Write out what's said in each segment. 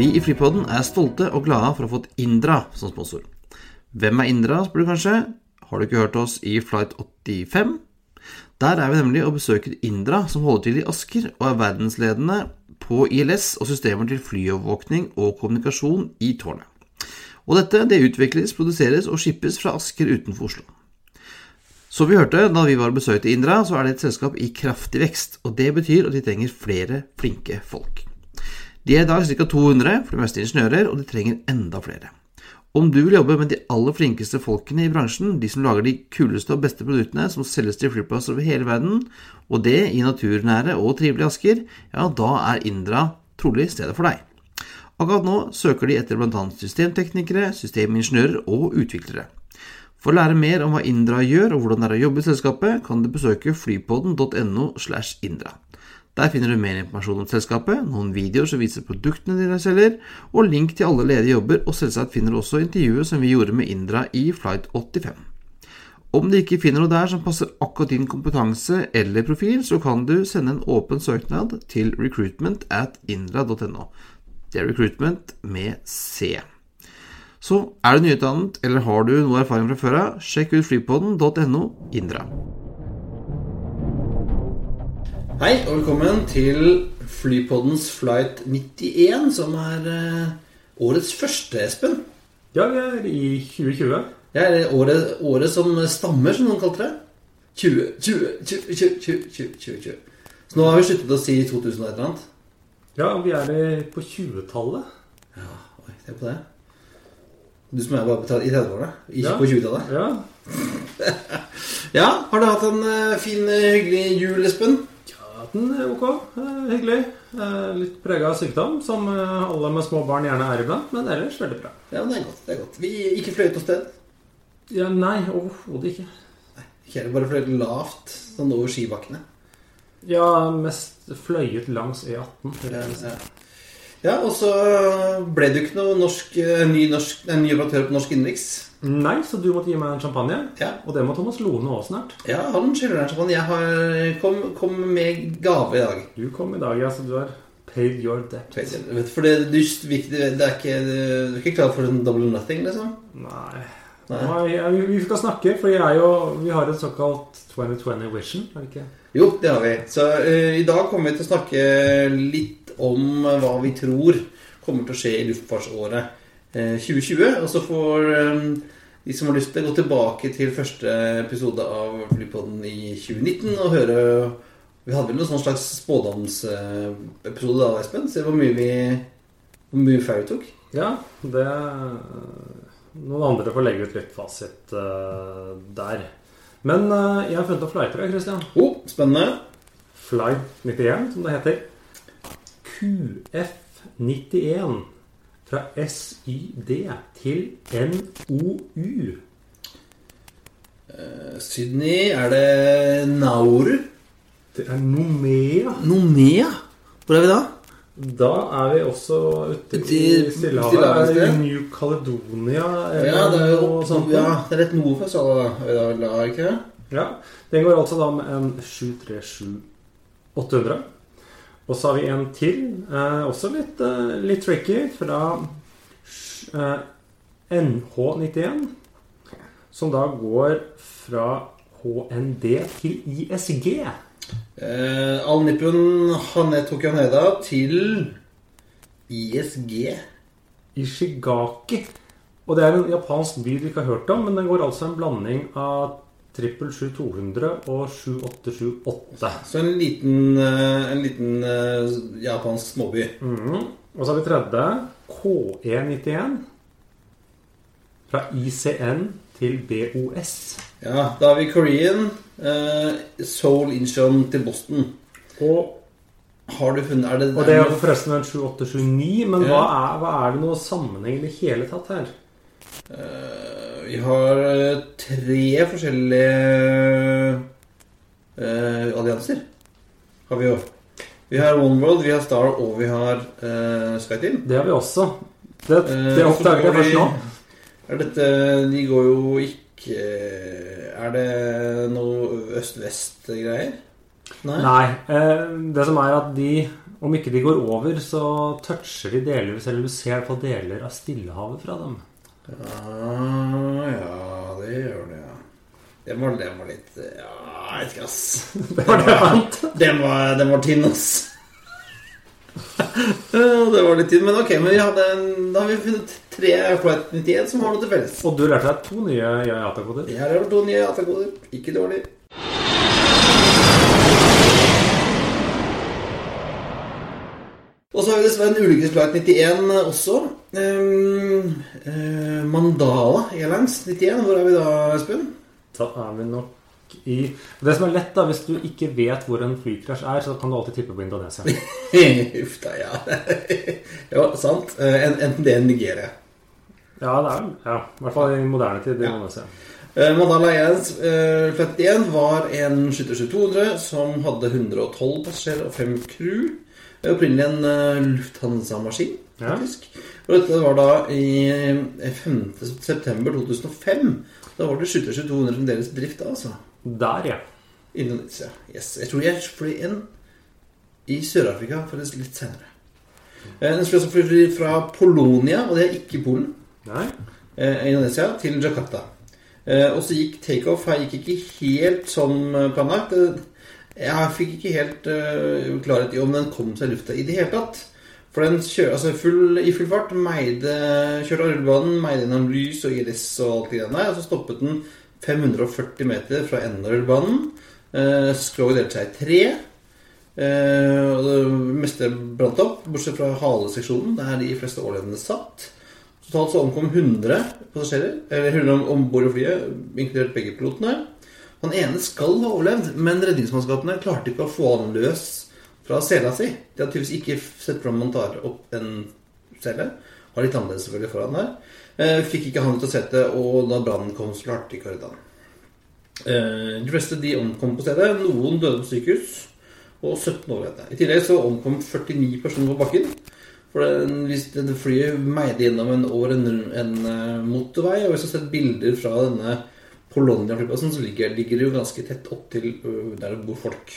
Vi i Flypodden er stolte og glade for å ha fått Indra som sponsor. Hvem er Indra, spør du kanskje? Har du ikke hørt oss i Flight 85? Der er vi nemlig og besøker Indra, som holder til i Asker og er verdensledende på ILS og systemer til flyovervåkning og kommunikasjon i tårnet. Og dette det utvikles, produseres og skippes fra Asker utenfor Oslo. Som vi hørte da vi var og besøkte Indra, så er det et selskap i kraftig vekst. Og det betyr at de trenger flere flinke folk. De er i dag ca. 200, for det meste ingeniører, og de trenger enda flere. Om du vil jobbe med de aller flinkeste folkene i bransjen, de som lager de kuleste og beste produktene som selges til flyplasser over hele verden, og det i naturnære og trivelige Asker, ja, da er Indra trolig stedet for deg. Akkurat nå søker de etter bl.a. systemteknikere, systemingeniører og utviklere. For å lære mer om hva Indra gjør og hvordan det er å jobbe i selskapet, kan du besøke flypodden.no slash indra. Der finner du mer informasjon om selskapet, noen videoer som viser produktene de selger, og link til alle ledige jobber, og selvsagt finner du også intervjuet som vi gjorde med Indra i Flight 85. Om du ikke finner noe der som passer akkurat din kompetanse eller profil, så kan du sende en åpen søknad til recruitment at indra.no. Det er recruitment med C. Så er du nyutdannet eller har du noe erfaring fra før av, sjekk ut flypodden.no Indra. Hei og velkommen til Flypoddens Flight 91, som er eh, årets første, Espen. Ja, vi er i 2020. Ja, er det året, året som stammer, som noen kalte det? 20, 20, 20, 20, 20, 20, 20, 20. Så nå har vi sluttet å si 2000 og et eller annet. Ja, vi er på 20-tallet. Ja, oi, se på det. Du som er bare i 30-årene, ikke Ja. på 20-tallet. Ja, Ja, har du hatt en eh, fin, eh, hyggelig jul, Espen? Ja er ok. Eh, hyggelig. Eh, litt prega av sykdom, som eh, alle med små barn gjerne er iblant. Men ellers veldig bra. Ja, det er godt. det er godt. Vi ikke fløyet noe sted. Ja, Nei, overhodet ikke. Ikke heller, bare fløyet lavt, sånn over skibakkene. Ja, mest fløyet langs E18. vil Ja, ja. Ja, og så ble det jo ikke noe norsk, eh, ny, norsk, en ny operatør på norsk innenriks. Nei, så du måtte gi meg en champagne. Ja. Og det må Thomas Lone også snart. Ja, han skylder deg champagne. Jeg har, kom, kom med gave i dag. Du kom i dag, ja, så du har paid your debt. For det, du, det er ikke, du er ikke klar for en double nothing, liksom? Nei. Nei. Vi skal snakke, for jeg jo, vi har et såkalt 2020 vision, er det ikke? Jo, det har vi. Så uh, i dag kommer vi til å snakke litt om hva vi tror kommer til å skje i luftfartsåret uh, 2020. Og så får um, de som har lyst til, å gå tilbake til første episode av Flypodden i 2019 og høre Vi hadde vel noen sånn slags spådomsepisode da, Espen? Se hvor mye vi hvor mye feil vi tok. Ja, det Noen andre får legge ut litt fasit uh, der. Men uh, jeg har funnet opp flighter, Christian. Oh, spennende. Flight 91, som det heter. QF91. Fra SYD til NOU. Uh, Sydney, er det Nauru? Det er Nomea. Nomea? Hvor er vi da? Da er vi også ute i Stillehavet. Stillehavet, Er. New Caledonia eller Ja, det er jo noe sånt? ja, det er rett nord for Sala, ikke det? Ja, Den går altså da med en 737-800. Og så har vi en til, eh, også litt, eh, litt tricky, fra eh, NH91. Som da går fra HND til ISG. Eh, All Nippon Hane Tokyo til ISG. Ishigaki. Og det er en japansk by du ikke har hørt om, men den går altså en blanding av 777-200 og 7878. Så en liten, eh, en liten eh, japansk småby. Mhm. Og så har vi tredje. KE91. Fra ICN til BOS. Ja, da har vi Korean. Eh, Inchon til Boston. Og, Har du funnet Er det, og det er forresten en 7879, men Ja. hva, er, hva er det noe sammenheng i det hele tatt her? Uh, Vi har eh, tre forskjellige uh, allianser. Har vi jo. Vi har One World, vi har Star og vi har uh, SkyTeam. Det har vi også. Det, det oppdager jeg først nå. Er dette De går jo ikke Er det noe øst-vest-greier? Nei? Nei. Eh, det som er at de Om ikke de går over, så toucher de delvis, eller du ser på deler av Stillehavet fra dem. Ja, ja, det gjør det, ja. Den var, den var litt Ja, jeg vet ikke, ass. Det var det jeg Det Den var, den var tynn, ass. Det var litt tynn, men ok. Men vi hadde en, da har vi funnet tre Flight 91 som har noe til felles. Og du lærte deg to nye IATA-koder. Jeg har lært to nye IATA-koder. Ikke dårlig. Og så har vi dessverre en ulykkesflight 91 også. Um, uh, Mandala Airlines 91. Hvor er vi da, Espen? Da er vi nok i Det som er lett, da, hvis du ikke vet hvor en flykrasj er, så kan du alltid tippe på Indonesia. Uff da, ja. ja, sant. Eh, Enten det eller Nigeria. Ja, det er ja, i hvert fall i moderne tid. Indonesia. Uh, Mandala Airlines uh, Flight 91 var en 727-200 som hadde 112 passasjerer og 5 crew. Det er Opprinnelig en uh, Lufthansa-maskin, Ja. Og dette var da i eh, 5. september 2005. Da var det 727-200 fremdeles i drift, altså. Der, ja. Indonesia. Yes. Jeg tror jeg fløy en i Sør-Afrika faktisk litt senere. Eh, Den skulle også fly fra Polonia, og det er ikke Polen, Nei. eh, Indonesia, til Jakarta. Eh, Og så gikk takeoff her gikk ikke helt som eh, planlagt. Jeg fikk ikke helt klarhet i om den kom seg i lufta i det hele tatt. For den kjører altså full, i full fart, meide, kjørte av rullebanen, meide gjennom lys og iris og alt det der. Og så stoppet den 540 meter fra enden av rullebanen. Eh, Skroget delte seg i tre. Eh, og det meste brant opp, bortsett fra haleseksjonen, der de fleste overlevende satt. Totalt så omkom 100 passasjerer, eller 100 om bord i flyet, inkludert begge pilotene. Han ene skal ha overlevd, men redningsmannskapene klarte ikke å få han løs fra sela si. De hadde tydeligvis ikke sett for man tar opp en sele. Har litt annerledes selvfølgelig foran der. Eh, fikk ikke han ut av setet, og da brannen kom, så klarte ikke han. Eh, de fleste de omkom på stedet. Noen døde på sykehus, og 17 overlevde. I tillegg så omkom 49 personer på bakken. For den, hvis det, flyet meide gjennom en, over en, en eh, motorvei, og hvis du har sett bilder fra denne Polonia-flyplassen, så ligger, ligger det jo ganske tett opp til øh, der det bor folk.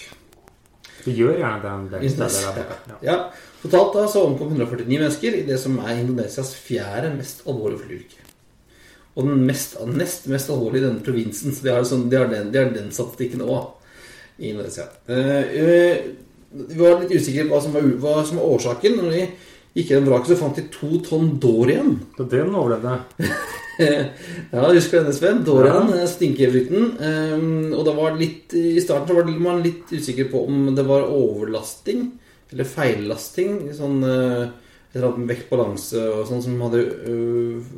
Det gjør gjerne den delen Indonesia. steder der borte. Ja. Totalt da så omkom 149 mennesker i det som er Indonesias fjerde mest alvorlige flyulykke. Og den mest, nest mest alvorlige i denne provinsen. Så de har, sånn, de har den, de har den statistikken òg i Indonesia. Eh, eh, vi var litt usikre på hva som var, hva som var årsaken. Når de gikk gjennom vraket, så fant de to tonn Dorian. det den overlevde. ja, husker du denne, Sven? Dorian, Ja. ja. Um, og det var litt, i starten så var man litt usikker på om det var overlasting eller feillasting. Sånn uh, et eller annet med vektbalanse og sånn som hadde uh,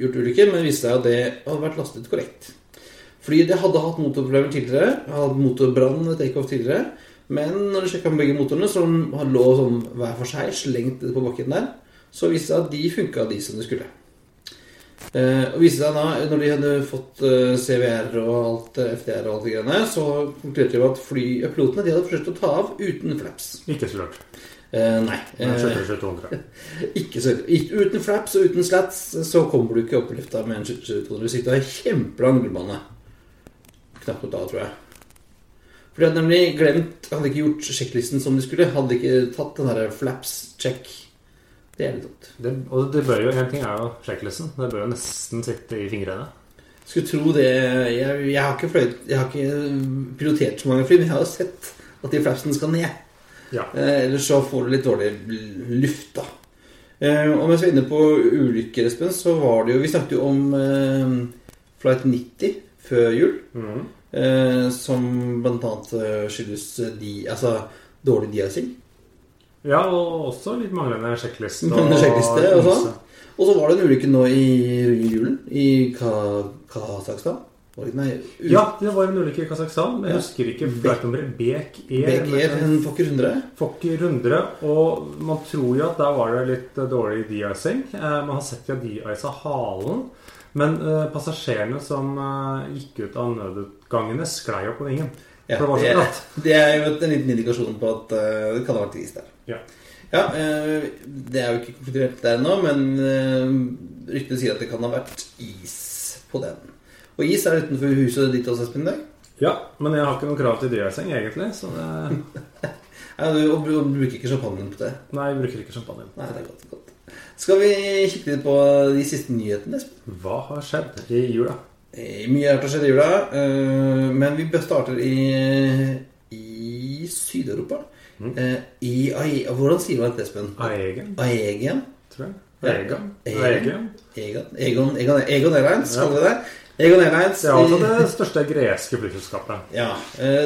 gjort ulykker. Men det viste seg at det hadde vært lastet korrekt. Fordi det hadde hatt motorproblemer tidligere. Hadde motorbrann takeoff tidligere. Men når du sjekka med begge motorene, som lå sånn hver for seg slengt på bakken der, så viste det seg at de funka, de som de skulle. Eh, og viste seg da, når de hadde fått eh, CVR og alt, eh, FDR og alt det greiene, så konkluderte de at fly, eh, pilotene de hadde forsøkt å ta av uten flaps. Ikke så rart. Eh, nei. Eh, ikke så, ikke, uten flaps og uten slats så kommer du ikke opp i lufta med en 722 hvis ikke du har kjempelang rullebane. Knapt nok da, tror jeg. For de hadde nemlig glemt Hadde ikke gjort sjekklisten som de skulle. Hadde ikke tatt den der flaps-check. Det er litt dumt. Det, og det bør jo, en ting er jo sjekklisten. Det bør jo nesten sitte i fingrene. Skulle tro det Jeg, jeg har ikke fløyt, Jeg har ikke pilotert så mange fly, men jeg har jo sett at de flapsene skal ned. Ja. Eh, ellers så får du litt dårlig luft, da. Eh, og mens vi er inne på ulykker, Espen, så var det jo Vi snakket jo om eh, Flight 90 før jul. Mhm. Eh, som annet eh, skyldes de, altså, dårlig de-icing. Ja, og også litt manglende sjekkliste. Manglende sjekkliste også. Og så var det en ulykke nå i julen i Ka Kasakhstan. Nei, Ja, det var en ulykke i Kasakhstan. Jeg Ja. husker ikke flightnummeret. Bek Air. BG men- en Fokker 100. Fokker 100, og man tror jo at der var det litt eh, dårlig de-icing. Eh, man har sett de har de-isa halen. Men eh, passasjerene som eh, gikk ut av nødutgangene, sklei opp på vingen. Ja, det det, glatt. det er jo en liten indikasjon på at uh, det kan ha vært is der. Ja. Ja, uh, Det er jo ikke konkludert der ennå, men uh, ryktene sier at det kan ha vært is på den. Og is er utenfor huset ditt også, Espen? dag? Ja, men jeg har ikke noe krav til de-icing, egentlig. Så det Ja, du, og, og bruker ikke champagne på det? Nei, jeg bruker ikke champagne. Nei, det er godt. godt. Skal vi kikke litt på de siste nyhetene? Espen? Hva har skjedd i jula? Eh, Mye har skjedd i jula, eh, men vi starter i, i Syd-Europa. Mm. Eh, I Ae- Hvordan sier man det, Espen? Aegen, Aegean? tror jeg. Ja. Egan. Egan. Aegen. Egon, Egon, Egon, Airlines, Ja. kaller vi det. Egon Airlines Det er altså det største greske flyselskapet. Ja,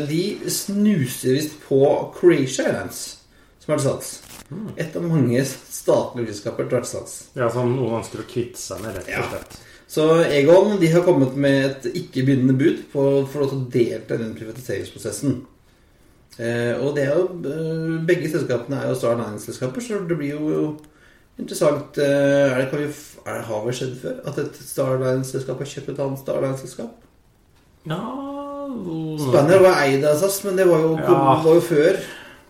De snuser visst på Croatia Airlines, som er til salgs. Mm. Et av mange statlige flyselskaper til salgs. Ja, som noen ønsker å kvitte seg med, rett og slett. Så Egon de har kommet med et ikke-bindende bud på å få delta i den privatiseringsprosessen. Eh, og det er jo eh, Begge selskapene er jo Star Line-selskaper, så det blir jo interessant eh, er det, kan vi, er det, Har det skjedd før? At et Star Line-selskap har kjøpt et annet Star Line-selskap? Ja Spanier var eid av SAS, men det var jo, Ja. var jo før.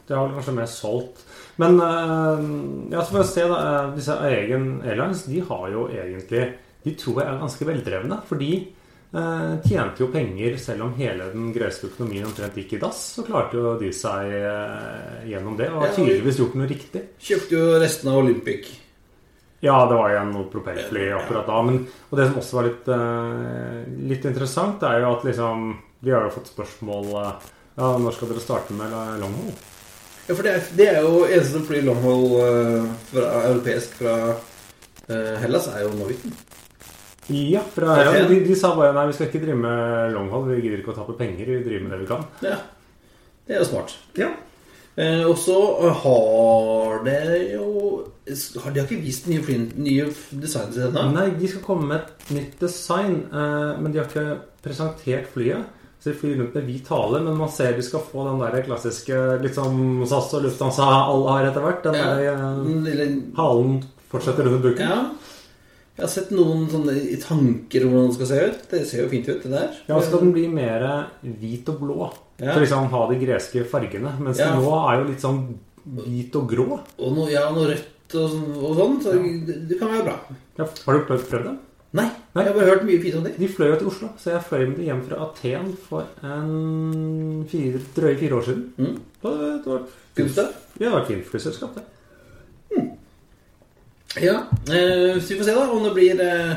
Det har vel kanskje mer solgt. Men eh, ja, så får jeg se da, eh, disse Egen Airlines de har jo egentlig De tror jeg er ganske veldrevne. For de eh, tjente jo penger selv om hele den greske økonomien omtrent gikk i dass. Så klarte jo de seg eh, gjennom det, og har tydeligvis gjort noe riktig. Kjøpte jo resten av Olympic. Ja, det var igjen noe propellfly akkurat da. Men, og det som også var litt, eh, litt interessant, er jo at liksom Vi har jo fått spørsmål eh, Ja, når skal dere starte med longhold? Ja, for det er, det er jo eneste som flyr longhold uh, fra, europeisk fra eh, Hellas, er jo Norwegian. Ja, fra, ja de, de sa bare nei, vi skal ikke drive med longhold. Vi gidder ikke å tape penger. Vi driver med det vi kan. Ja, det er jo smart. Ja. Eh, og så har det jo har De har ikke vist nye, nye designs ennå? Nei, de skal komme med et nytt design, eh, men de har ikke presentert flyet. Så de flyr rundt med hvit hale, men man ser de skal få den der klassiske litt som SAS og Lufthansa alle har etter hvert. Den Ja. der eh, halen fortsetter under buken. ja. Jeg har sett noen sånne i tanker om hvordan den skal se ut. Det ser jo fint ut, det der. Ja, skal den bli mer hvit og blå. Ja. For liksom ha de greske fargene. Mens Ja. nå er jo litt sånn hvit og grå. Og noe, ja, noe rødt og, sånn- og sånn. Så det, det kan være bra. Ja, har du prøvd, dem? det? Nei, Nei. jeg har bare hørt mye fint om det. De fløy jo til Oslo, så jeg fløy med dem hjem fra Aten for en fire, drøye fire år siden. Mm. Og Det var, Gustav? ja, det var et fint flyselskap, det. Ja, eh, så vi får se da om det blir, eh,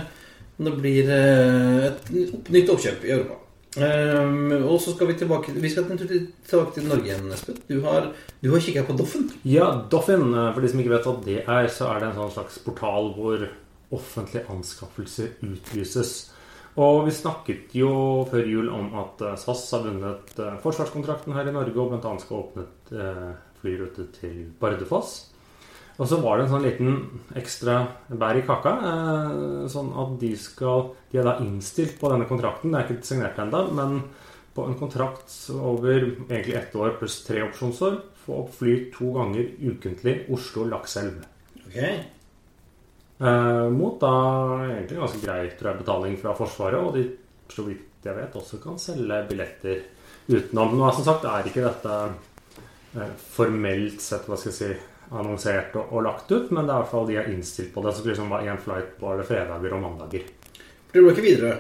om det blir eh, et nytt- oppkjøp i Europa. Eh, og så skal vi tilbake Vi skal til- tilbake til Norge igjen, Espen. Du har, du har kikka på Doffen. Ja, Doffin, eh, for de som ikke vet hva det er, så er det en sånn slags portal hvor offentlige anskaffelser utlyses. Og vi snakket jo før jul om at eh, SAS har vunnet eh, forsvarskontrakten her i Norge og bl.a. skal åpne et eh, flyrute til Bardufoss. Og så var det en sånn liten ekstra bær i kaka. Eh, sånn at de skal De er da innstilt på denne kontrakten. Det er ikke signert ennå, men på en kontrakt over egentlig ett år pluss tre opsjonsår få opp fly to ganger ukentlig Oslo-Lakselv. Ok. Eh, mot da egentlig ganske grei tror jeg, betaling fra Forsvaret, og de så vidt jeg vet også kan selge billetter utenom. Nå som sagt er ikke dette eh, formelt sett hva skal jeg si, annonsert og, og lagt ut, men det er i hvert fall de er innstilt på det. Så det liksom var én flight på alle fredager og mandager. Du ikke videre.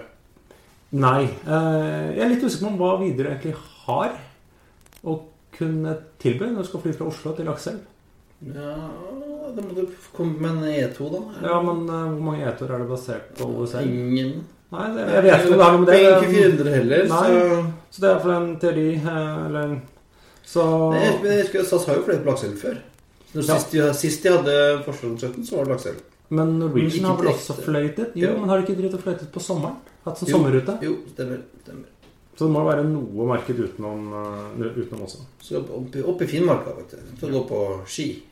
Nei. Eh, jeg er litt usikker på hva Widerøe egentlig har å kunne tilby når du skal fly fra Oslo til Lakselv. Ja, da må du komme med en E2, da. Ja, men eh, hvor mange E2-er det basert på OSL? Ingen Nei, det, jeg vet ikke om det har noe med det Ikke 400 heller, Nei. så Så det er iallfall en teori, eh, eller Så Men jeg jeg, at SAS har jo flydd på Lakselv før. Når Ja. sist, de, sist de hadde Forsvarskonserten, så var det lakseelv. Men Norwegian har vel også fløytet? Jo, Ja. men har de ikke drevet og fløytet på sommeren? Hatt sånn Jo. sommerrute? Jo, stemmer. stemmer. Så det må være noe marked utenom, eh, utenom også. Så opp, opp i Finnmarka, vet du. For å gå på ski.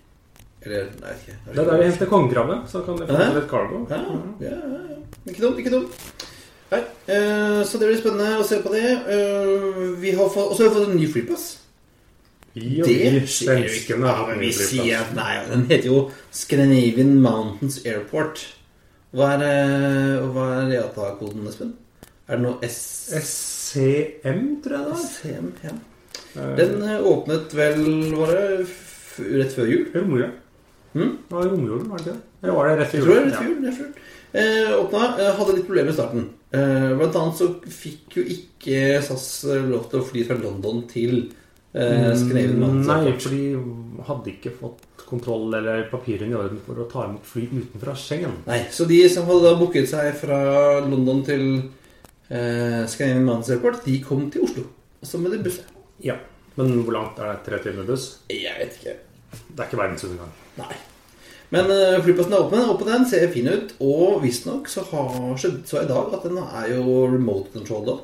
Eller Nei, ikke. Det er der de henter kongekrabbe, så kan de få til et cargo. Ja, ja, ja, ja. Ikke dumt, ikke dumt. Nei, eh, så det blir spennende å se på det. Eh, vi har fått, og så har vi fått en ny flyplass. Vi og Det ikke. svenskene har vi sier at nei, den heter jo Scandinavian Mountains Airport. Hva er, eh, hva er EATA-koden, Espen? Er det noe S... SCM, tror jeg det var. SCM? Ja. Eh, Den eh, åpnet vel, var det rett før jul? Romjula. Hmm? Det var romjulen, var det ikke det? Eller var det rett Jeg før tror det er jul? rett før jul. rett før jul. Eh, åpna, eh, hadde litt problemer i starten. Eh, blant annet så fikk jo ikke SAS lov til å fly fra London til Scandinavian Mountains Nei, for de hadde ikke fått kontroll eller papirene i orden for å ta imot fly utenfra Schengen. Nei, så de som hadde da booket seg fra London til eh, Scandinavian Mountains Airport, de kom til Oslo. Og så med det busset. Ja. Men hvor langt er det? Tre timer buss? Jeg vet ikke. Det er ikke verdensundergang. Nei. Men eh, flyplassen er åpen. Åpen den, ser fin ut. Og visstnok så har skjedd så i dag at den er jo remote control da.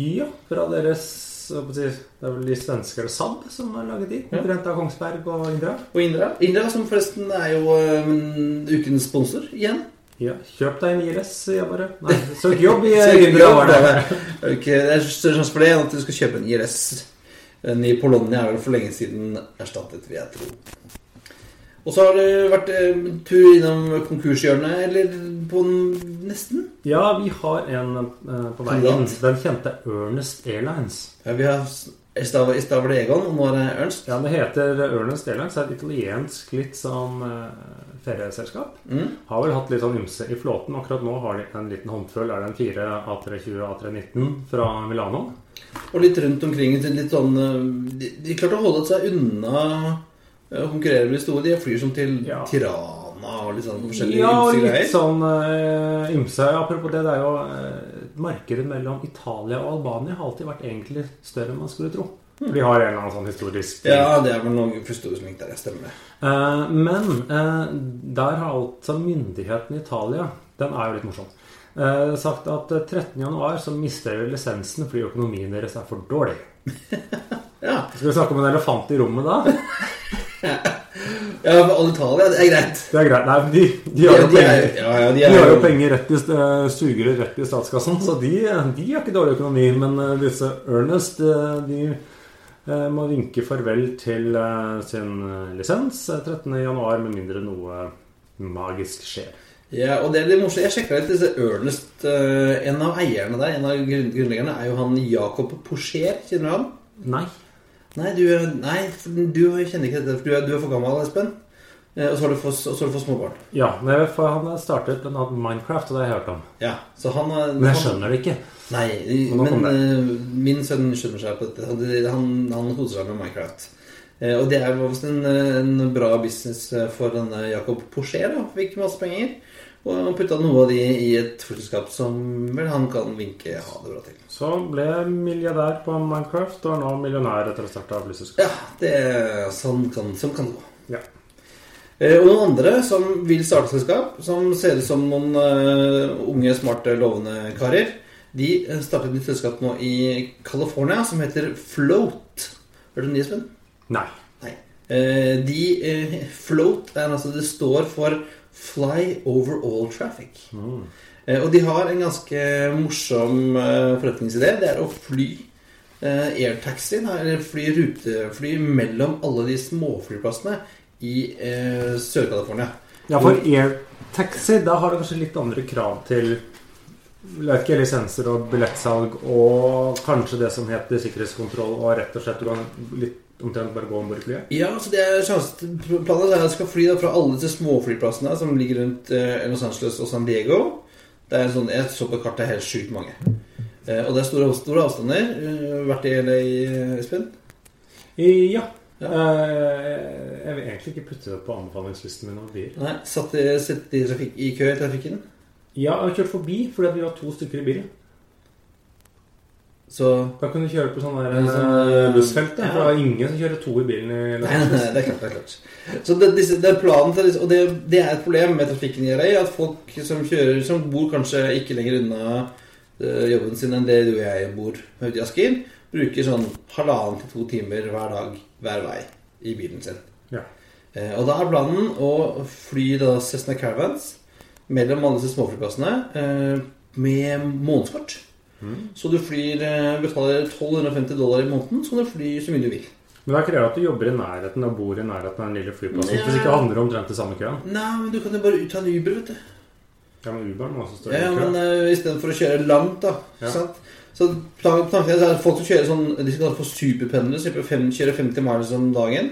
Ja, fra deres Det er vel de svenske eller Saab som har laget de. Konkurrent av Kongsberg og Indra. Og Indra, Indra som forresten er jo um, ukens sponsor igjen. Ja, kjøp deg en jeg bare. Nei, søk jobb i Så Indra. var det. okay, det er større sjanse for det enn at du skal kjøpe en IRS. En i Polonia er vel for lenge siden erstattet, vil jeg tro. Og så har det vært eh, en tur innom konkurshjørnet, eller på nesten. Ja, vi har en eh, på vei inn. Den kjente Ernest Airlines. Ja, vi har I stad var det Egon, og nå er det Ernst. Ja, Det heter Ernest Airlines. Det er et italiensk litt sånn uh, ferieselskap. Mm. Har vel hatt litt sånn ymse i flåten. Akkurat nå har de en liten håndfull. Er det en 4 A320 A319 fra Milano? Og litt rundt omkring. Litt sånn eh, De, de klarte å holde seg unna eh, å med de store. De flyr som til Ja. Tirana og litt sånn forskjellige Ja, ymse litt sånn uh, ymse. Apropos det, det er jo uh, Markedet mellom Italia og Albania har alltid vært egentlig større enn man skulle tro. For de har en eller annen sånn historisk Ja, det er vel noen historisk link der. Jeg stemmer med Eh, men uh, der har altså myndigheten i Italia Den er jo litt morsom. Uh, sagt at eh, 13.1 så mister de lisensen fordi økonomien deres er for dårlig. Ja, Skal vi snakke om en elefant i rommet da? ja for alle Italia, det er greit. Det er greit. Nei, de, de har jo de er, ja, ja, de De er, har jo penger rett i, sugere rett i statskassen, så de, de har ikke dårlig økonomi. Men eh, disse Ernest eh, de eh, må vinke farvel til eh, sin eh, lisens eh, 13.1, med mindre noe magisk skjer. Ja, og det er litt morsomt. Jeg sjekka litt disse Ernest. eh, en av eierne der, en av grunnleggerne, er jo han Jacob Porcher. Kjenner du han? Nei. Nei, du, nei, du kjenner ikke dette, for du er, du er for gammel, Espen. Eh, og så har du fått, for så har småbarn. Ja, men for han har startet en annen Minecraft, og det har jeg hørt om. Ja, så han Men jeg skjønner det ikke. Nei, Men eh, min sønn skjønner seg på dette. Han, han, koser seg med Minecraft. Uh, og det er visst en, en bra business for denne Jacob Porcher. da. Fikk masse penger. Og han putta noe av de i et flyselskap som vel han kan vinke ha det bra til. Så han ble milliardær på Minecraft, og er nå millionær etter å starte flyselskap. Ja, det, er sånn, kan, sånn kan gå. Ja. Eh, Og noen andre som vil starte selskap, som ser ut som noen uh, unge, smarte, lovende karer, de startet et nytt selskap nå i California som heter Float. Hørte du det, Espen? Nei. Eh, de eh, Float er altså Det står for Fly Over All Traffic. Mm. Eh, og de har en ganske morsom forretningsidé. Det er å fly eh, airtaxi, eller fly rutefly mellom alle de småflyplassene i eh, Sør-California. Ja, for airtaxi, da har du kanskje litt andre krav til ikke, lisenser og billettsalg og kanskje det som heter sikkerhetskontroll og rett og slett litt omtrent bare gå om bord i flyet. Ja, så det er sjansen Planen er at jeg skal fly da fra alle disse småflyplassene som ligger rundt eh, Los Angeles og San Diego. Det er sånn, Jeg så på kartet helt sjukt mange. Eh, og det er store, store avstander. Eh, vært i LA, Espen? Ja. Ja. Eh, Jeg vil egentlig ikke putte det på anbefalingslisten min over bier. Nei, satt sitt i, i kø i trafikken. Ja, jeg har kjørt forbi fordi vi var to stykker i bilen. Så Da kan du kjøre på sånn der sånn, eh, bussfelt. ja. For det er ingen som kjører to i bilen i Nei, nei, nei, det er klart. det er klart Så det, disse, det er planen til Og det, det er et problem med trafikken i LA at folk som kjører Som bor kanskje ikke lenger unna uh, jobben sin enn det du og jeg bor ute i Asker, bruker sånn halvannen til to timer hver dag hver vei i bilen sin. Ja. Uh, og da er planen å fly da Cessna Caravans mellom alle disse småflyplassene uh, med månedskort. Så du flyr, eh, betaler 1250 dollar i måneden, så du flyr så mye du vil. Men det krever at du jobber i nærheten og bor i nærheten av den lille flyplassen. Hvis ikke handler det omtrent det samme køen. Nei, men du kan jo bare ta en Uber, vet du. Ja, men Uberen må også stå i kø. ja, men uh, istedenfor å kjøre langt, da. Ja. Sant? Så tanken er at folk som kjører sånn De skal få superpendlere, slipper å kjøre 50 miles om dagen.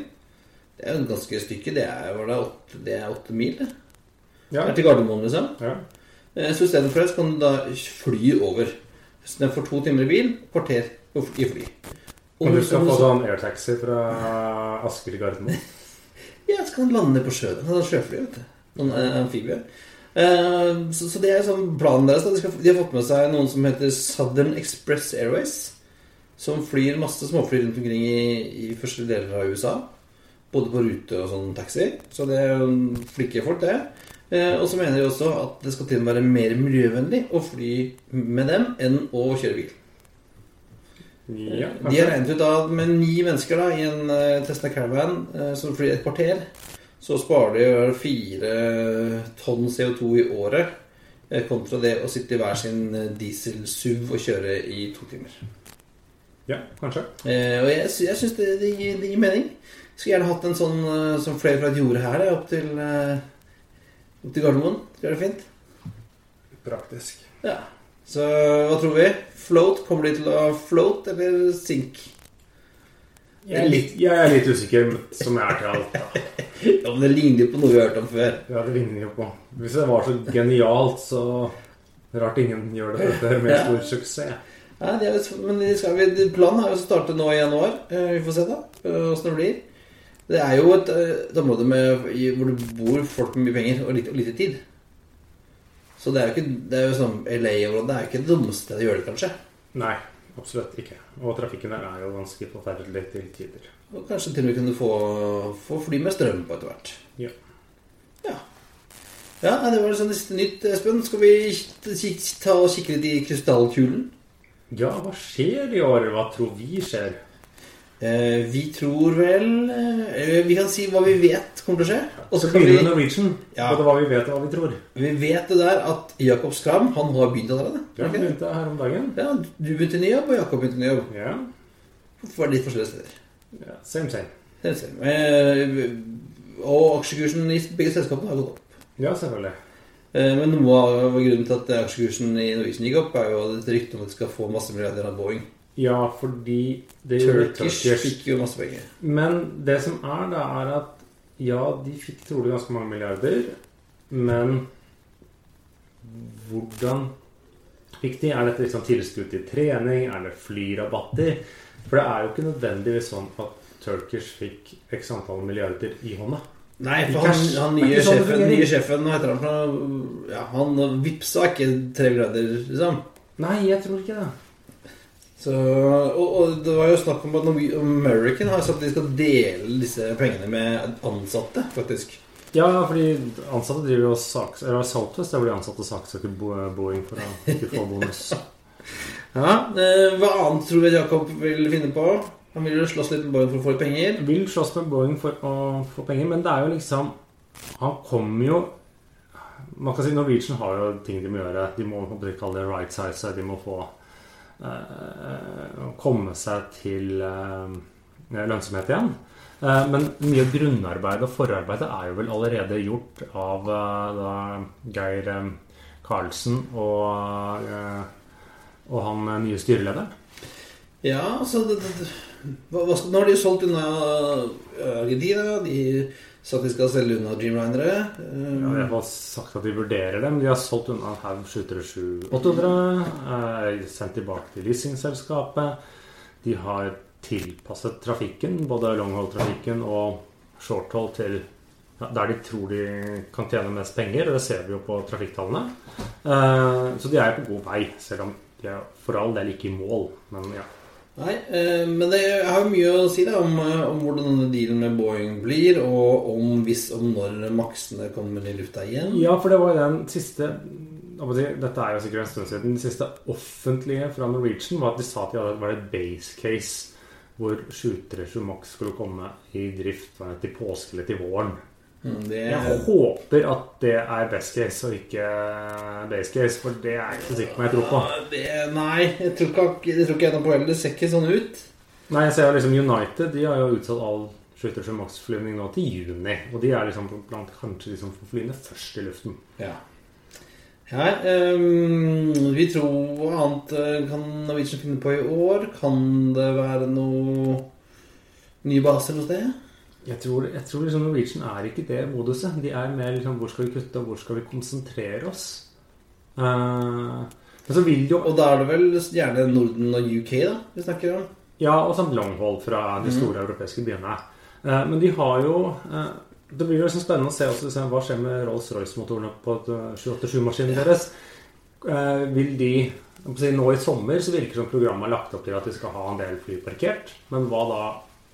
Det er jo et ganske stykke. Det er, var det, åtte, det er åtte mil, det. Ja. Det er til Gardermoen, liksom. Ja. Eh, Så istedenfor det så kan du da fly over. Istedenfor to timer i bil, kvarter i fly. Og du skal få sånn airtaxi fra Asker til Gardermoen. Ja, så kan han lande på sjøen. Han har sjøfly, vet du. Noen amfibie. Eh, så, så det er sånn planen deres. De, skal, de har fått med seg noen som heter Southern Express Airways. Som flyr masse småfly rundt omkring i, i første deler av USA. Både på rute og sånn taxi. Så det er jo flinke folk, det. Eh, og så mener de også at det skal til og med være mer miljøvennlig å fly med dem enn å kjøre bil. Ja, De har regnet ut at med ni mennesker da, i en uh, Tesla Caravan eh, som flyr et kvarter, så sparer de fire tonn CO2 i året eh, kontra det å sitte i hver sin eh, diesel-SUV og kjøre i to timer. ja, kanskje. Eh, og jeg, jeg syns det, det, det gir mening. Skulle gjerne hatt en sånn eh, som fløy fra et jorde her, eh, opp til, eh, opp til Gardermoen. Skal være fint. Praktisk. Ja. Så hva tror vi? Float? Kommer de til å float eller sink? Jeg er litt, jeg er litt usikker, som jeg er til alt. Da. Ja, men Det ligner jo på noe vi har hørt om før. Ja, det ligner jo på Hvis det var så genialt, så rart ingen gjør det dette med Ja. stor suksess. Nei, det er, men de skal, planen er jo å starte nå i januar. Eh, Vi får se da åssen det blir. Det er jo et, eh, et område med, hvor det bor folk med mye penger og lite, og lite tid. Så det er jo ikke det er jo sånn LA-området er jo ikke det dummeste stedet å gjøre det, kanskje. Nei, absolutt ikke. Og trafikken der er jo ganske forferdelig til tider. Og kanskje til og med kunne få, få fly med strøm på etter hvert. Ja. Ja. Ja, Det var liksom neste nytt, Espen. Skal vi ta og kikke litt i krystallkulen? Ja, hva skjer i år? Hva tror vi skjer? Eh, vi tror vel eh, Vi kan si hva vi vet kommer til å skje. Og så kan vi vi, med Norwegian. Ja. Både hva vi vet og hva vi tror. vi vet det der at Jakob Skram han har begynt allerede. Ja, det? begynte her om dagen. Ja, Du begynte ny jobb, og Jakob begynte ny jobb. Ja, er litt forskjellige steder? ja same, same. same, same. Eh, og aksjekursen i begge selskapene har gått opp. Ja, selvfølgelig. Eh, Men noe av grunnen til at aksjekursen i Norwegian gikk opp, er jo et rykte om at de skal få masse milliarder av Boeing. Ja, fordi det Turkish fikk jo masse penger. Men det som er, da, er at ja, de fikk trolig ganske mange milliarder, men hvordan fikk de? Er dette liksom tilskudd til trening? Er det flyrabatter? For det er jo ikke nødvendigvis sånn at Turkish fikk x antall milliarder i hånda. Nei, for han, han nye sånn sjefen, nye sjefen Hva heter han? Ja, han vippsa ikke tre milliarder, liksom. Nei, jeg tror ikke det. Så, og, og det var jo snakk om at American har sagt at de skal dele disse pengene med ansatte, faktisk. Ja, fordi ansatte driver jo saks... Eller Southwest er hvor de ansatte saksøker Bo- Boeing for å ikke få bonus. Ja, eh, Hva annet tror vi Jakob vil finne på? Han vil jo slåss litt med Boeing for å få penger. vil slåss med Boeing for å få penger, men det er jo liksom Han kommer jo Man kan si Norwegian har jo ting de må gjøre. De må kalle det right size. De må få komme seg til eh, lønnsomhet igjen. Eh, men mye av grunnarbeidet og forarbeidet er jo vel allerede gjort av eh, da Geir eh, Karlsen og, eh, og han eh, nye styrelederen. Ja, altså det, det, hva, Nå har de jo solgt unna eh, Argentina. De sa at de skal selge unna Dreamlinere. Um, Ja, jeg har sagt at de vurderer dem. De har solgt unna en haug 737-800. Eh, sendt tilbake til leasingselskapet. De har tilpasset trafikken, både longhold-trafikken og shorthold, til der de tror de kan tjene mest penger. Og det ser vi jo på trafikktallene. Eh, så de er på god vei, selv om de er for all del ikke i mål. Men ja. Nei, eh, men det har mye å si da, om, eh, om hvordan denne dealen med Boeing blir, og om hvis og når maksene kommer i lufta igjen. Ja, for det var jo den siste Dette er jo sikkert en stund siden. Den siste offentlige fra Norwegian var at de sa at de hadde var et base case hvor 737 Max skulle komme i drift til påske eller til våren. Mm, Det, Jeg håper at det er best case og ikke base case, for det er jeg ikke så sikker på om jeg tror på. det, nei, jeg tror ikke, det tror ikke jeg noe på heller. Det ser ikke sånn ut. Nei, jeg ser liksom United de har jo utsatt all slutter og maksflyvning nå til juni. Og de er liksom blant kanskje de som får flyene først i luften. Ja. ja um, vi tror hva annet eh, kan Norwegian finne på i år. Kan det være noe ny baser hos det? Jeg tror, jeg tror liksom Norwegian er ikke det moduset. De er mer liksom hvor skal vi kutte, og hvor skal vi konsentrere oss? Uh, men så vil jo Og da er det vel gjerne Norden og UK da vi snakker om? Ja, og sånn longhold fra de store europeiske byene. Uh, men de har jo uh, Det blir jo liksom spennende å se også, liksom, hva skjer med Rolls-Royce-motorene på et, eh, 787-maskinen deres. Eh, vil de si, Nå i sommer så virker det som programmet er lagt opp til at de skal ha en del fly parkert. Men hva da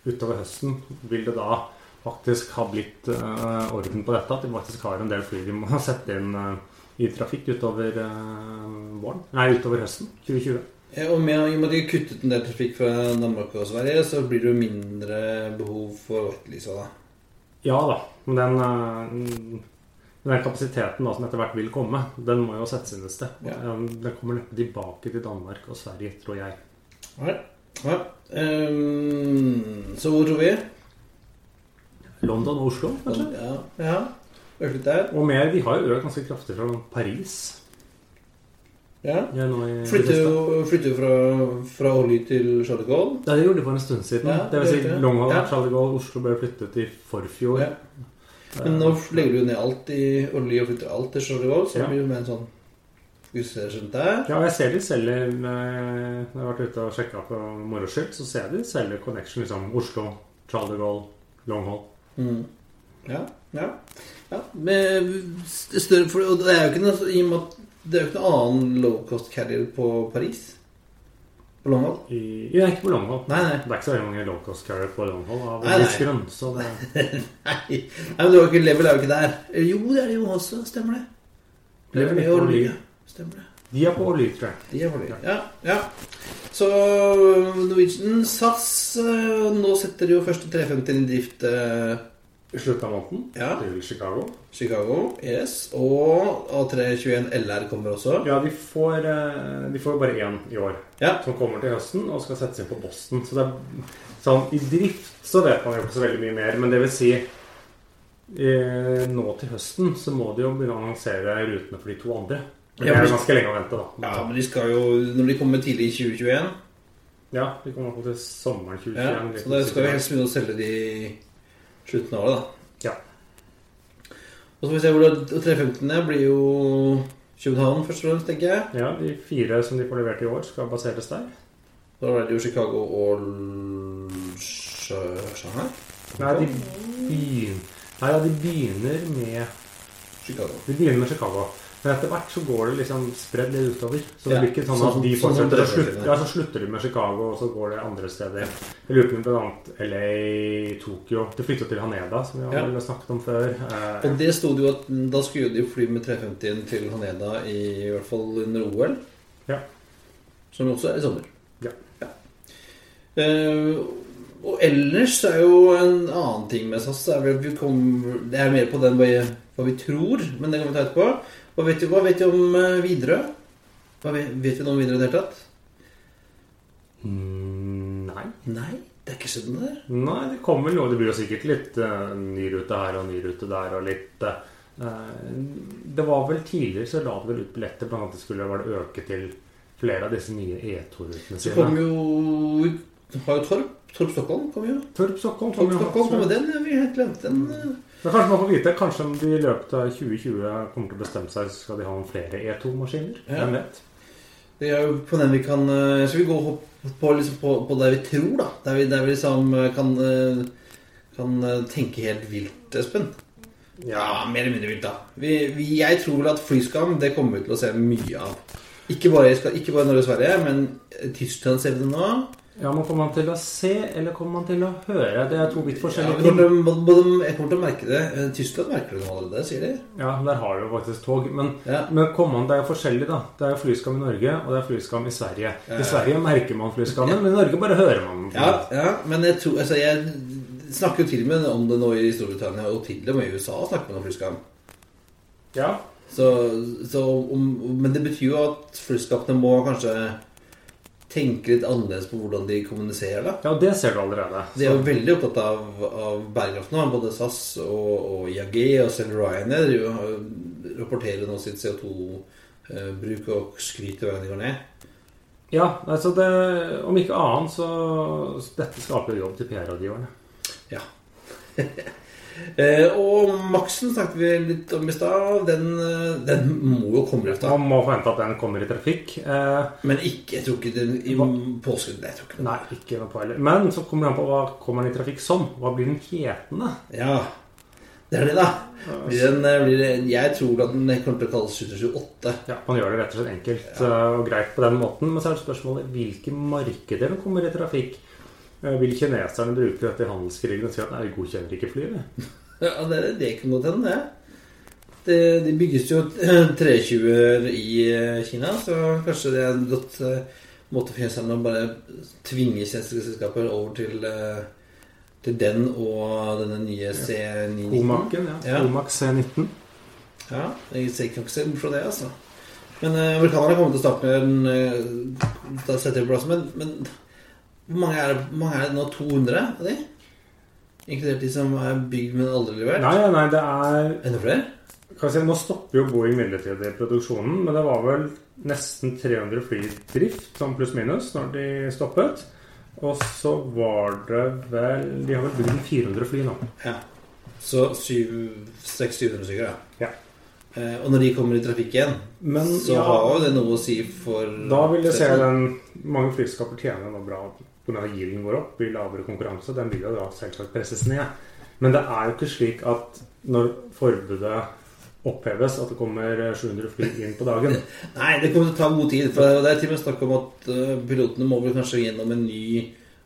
utover høsten? Vil det da faktisk ha blitt uh, orden på dette? At de faktisk har en del fly de må sette inn uh, i trafikk utover eh, våren? Nei, utover høsten 2020. Ja, og med, I og med at de har kuttet en del trafikk fra Danmark og Sverige, så blir det jo mindre behov for wetlease da. Ja da, men den, den kapasiteten da, som etter hvert vil komme, den må jo settes inn et sted. Ja. Den kommer neppe tilbake til Danmark og Sverige, tror jeg. Ja. Ja. Um, så hvor tror vi? London og Oslo, kanskje? Ja, ja. Økt litt der. Og mer, de har jo økt ganske kraftig fra Paris. Ja. I- Flytter jo, flytter jo fra, fra Olje til Charles de Gaulle. Ja, det gjorde de for en stund siden. Ja, det vil si det gjorde Ja. Charles de Gaulle, Oslo ble flyttet i forfjor. Ja. Men nå legger du ned alt i Olje og flytter alt til Charles de Gaulle, så Ja. det blir jo mer en sånn Husker skjønte jeg? Ja, jeg ser de selger eh, Når jeg har vært ute og sjekka på moro skyld, så ser jeg de selger Connection liksom Oslo, Charlie de Longhall. Mm. Ja, ja. ja. Med større, for, og det er jo ikke noe, i og med at det er jo ikke noe annen low cost carrier på Paris. På Longhold. I, ja, ikke på Longhold. Nei, nei. Det er ikke så mange low cost carrier på Longhold av grunn. Så det, Nei, nei men det var ikke, Level er jo ikke der. Jo, det er det jo også. Stemmer det. Level er jo. Stemmer det. de er på Olly. De er på det. Ja, ja. Så Norwegian SAS eh, Nå setter de jo første 350 i drift eh, I slutten av måneden Ja. til Chicago. Chicago. Yes. Og A321 LR kommer også. Ja, de får, de får bare én i år, Ja. som kommer til høsten og skal settes inn på Boston. Så det er sånn i drift så vet man jo ikke så veldig mye mer. Men det vil si eh, nå til høsten så må de jo begynne å annonsere rutene for de to andre. Men det er ganske lenge å vente, da. Ja, men de skal jo Når de kommer tidlig i 2021 Ja, de kommer til sommeren 2021. ja, Så da skal vi helst begynne å selge de slutten av året, da. Ja. Og så får vi se hvor det 315. blir jo København først og fremst, tenker jeg. ja, de fire som de får levert i år, skal baseres der. Da er det jo Chicago og Shanghai. Nei, de begynner, nei, ja, de begynner med Chicago. De begynner med Chicago. Men etter hvert så går det liksom spredd litt utover. Så det Ja, blir ikke sånn sånn at de som- sånn fortsetter å slutte. Ja, så slutter de med Chicago, og så går det andre steder. Jeg lurer på om annet LA, Tokyo De flytta til Haneda, som vi har Ja. snakket om før. Eh, Og det sto det jo at da skulle de fly med 350-en til Haneda i, i hvert fall under OL. Ja. Som også er i sommer. Ja. Eh, og ellers er jo en annen ting med SAS vel vi kom, Det er mer på den hva, vi tror, men det kan vi ta etterpå. Hva vet du, hva vet du om eh, Widerøe? Vet, vet vi noe om Widerøe i det hele tatt? mm, nei. Nei, det er ikke skjedd noe der. Nei, det kommer noe. Det blir jo sikkert litt uh, ny rute her og ny rute der og litt uh, Det var vel tidligere så la det vel ut billetter, blant annet det skulle vel øke til flere av disse nye E2-rutene sine. Så kom jo Har jo Torp. Torp Stockholm kom jo. Torp Stockholm Torp kom jo. Stockholm kom med den. Vi helt glemt den. eh. Men kanskje man får vite Kanskje om de i løpet av 2020 kommer til å bestemme seg Skal de ha noen flere E2-maskiner? Ja. Hvem vet? Det er jo på den vi kan eh, Skal vi gå på, liksom på, på det vi tror, da? Der vi, der vi liksom eh, kan, kan tenke helt vilt, Espen. Ja, mer eller mindre vilt, da. Vi, vi, jeg tror vel at flyskam det kommer vi til å se mye av. Ikke bare, ikke bare Norge og Sverige, men Tyskland ser vi det nå. Ja, men Kommer man til å se, eller kommer man til å høre? Det er to vidt forskjellige ting. til, å- både, jeg kommer til å merke det. Eh, Tyskland merker det allerede, sier de. Ja, Der har du jo faktisk tog. Men, Ja. men man, det er jo forskjellig, da. Det er jo flyskam i Norge, og det er flyskam i Sverige. Ja. I Sverige merker man flyskammen, men i Norge bare hører man den. Ja, ja, men jeg tror Altså, jeg snakker jo til og med om det nå i Storbritannia, og til og med i USA snakker man om flyskam. Ja. Så, så om, men det betyr jo at flyskapene må kanskje tenke litt annerledes på hvordan de kommuniserer. da. ja, det ser du allerede. De er jo veldig opptatt av, av bærekraft nå. Både SAS og, og IAG og selv Ryanair jo- rapporterer nå sitt CO2-bruk og skryter hver gang går ned. Ja, altså det, Om ikke annet, så Dette skaper jo jobb til PR-rådgiverne. Ja. eh, og Maxen snakket vi litt om i stad. Den, eh, den må jo komme i lufta. Man må forvente at den kommer i trafikk. Eh, Men ikke, jeg tror ikke den i påsken. Nei, jeg tror ikke den. nei, ikke noe på heller. Men så kommer det an på hva kommer den i trafikk som. Hva blir den hetende? Ja, det er det, da. Den, blir det, jeg tror at den kommer til å kalles 728. Ja, Man gjør det rett og slett enkelt ja. og greit på den måten. Men så er det spørsmålet hvilke markeder den kommer i trafikk. Eh, Vil kineserne bruke dette i handelskrigen og si at nei, vi godkjenner ikke flyet? Ja, det, det kan godt hende, det. det. De bygges jo 320-er i eh, Kina, så kanskje det er en godt eh, måte for kineserne å bare tvinge kinesiske selskaper over til, til den og denne nye C919. Comac-en, ja. Ja. Comac C19. Ja, jeg ser ikke noe selv fra det, altså. Men amerikanerne kommer til å starte med en eh, da setter de på plass, men, men hvor mange er, det, mange er det nå? 200 av de? Inkludert de som er bygd, men aldri levert? Nei, nei, nei, det er Enda flere? si, Nå stopper jo Boeing midlertidig produksjonen, men det var vel nesten 300 fly i drift, sånn pluss-minus, når de stoppet. Og så var det vel De har vel bygd 400 fly nå. Ja. Så 600-700 stykker, ja. Ja. Eh, og når de kommer i trafikk igjen, Men så ja, har jo det noe å si for da vil jeg se den Mange flyskaper tjener nå bra pga. yielden går opp, blir lavere konkurranse. Den vil jo da selvsagt presses ned. Men det er jo ikke slik at når forbudet oppheves, at det kommer 700 fly inn på dagen. Nei, det kommer til å ta god tid. For det er til og med snakk om at eh, pilotene må vel kanskje gjennom en ny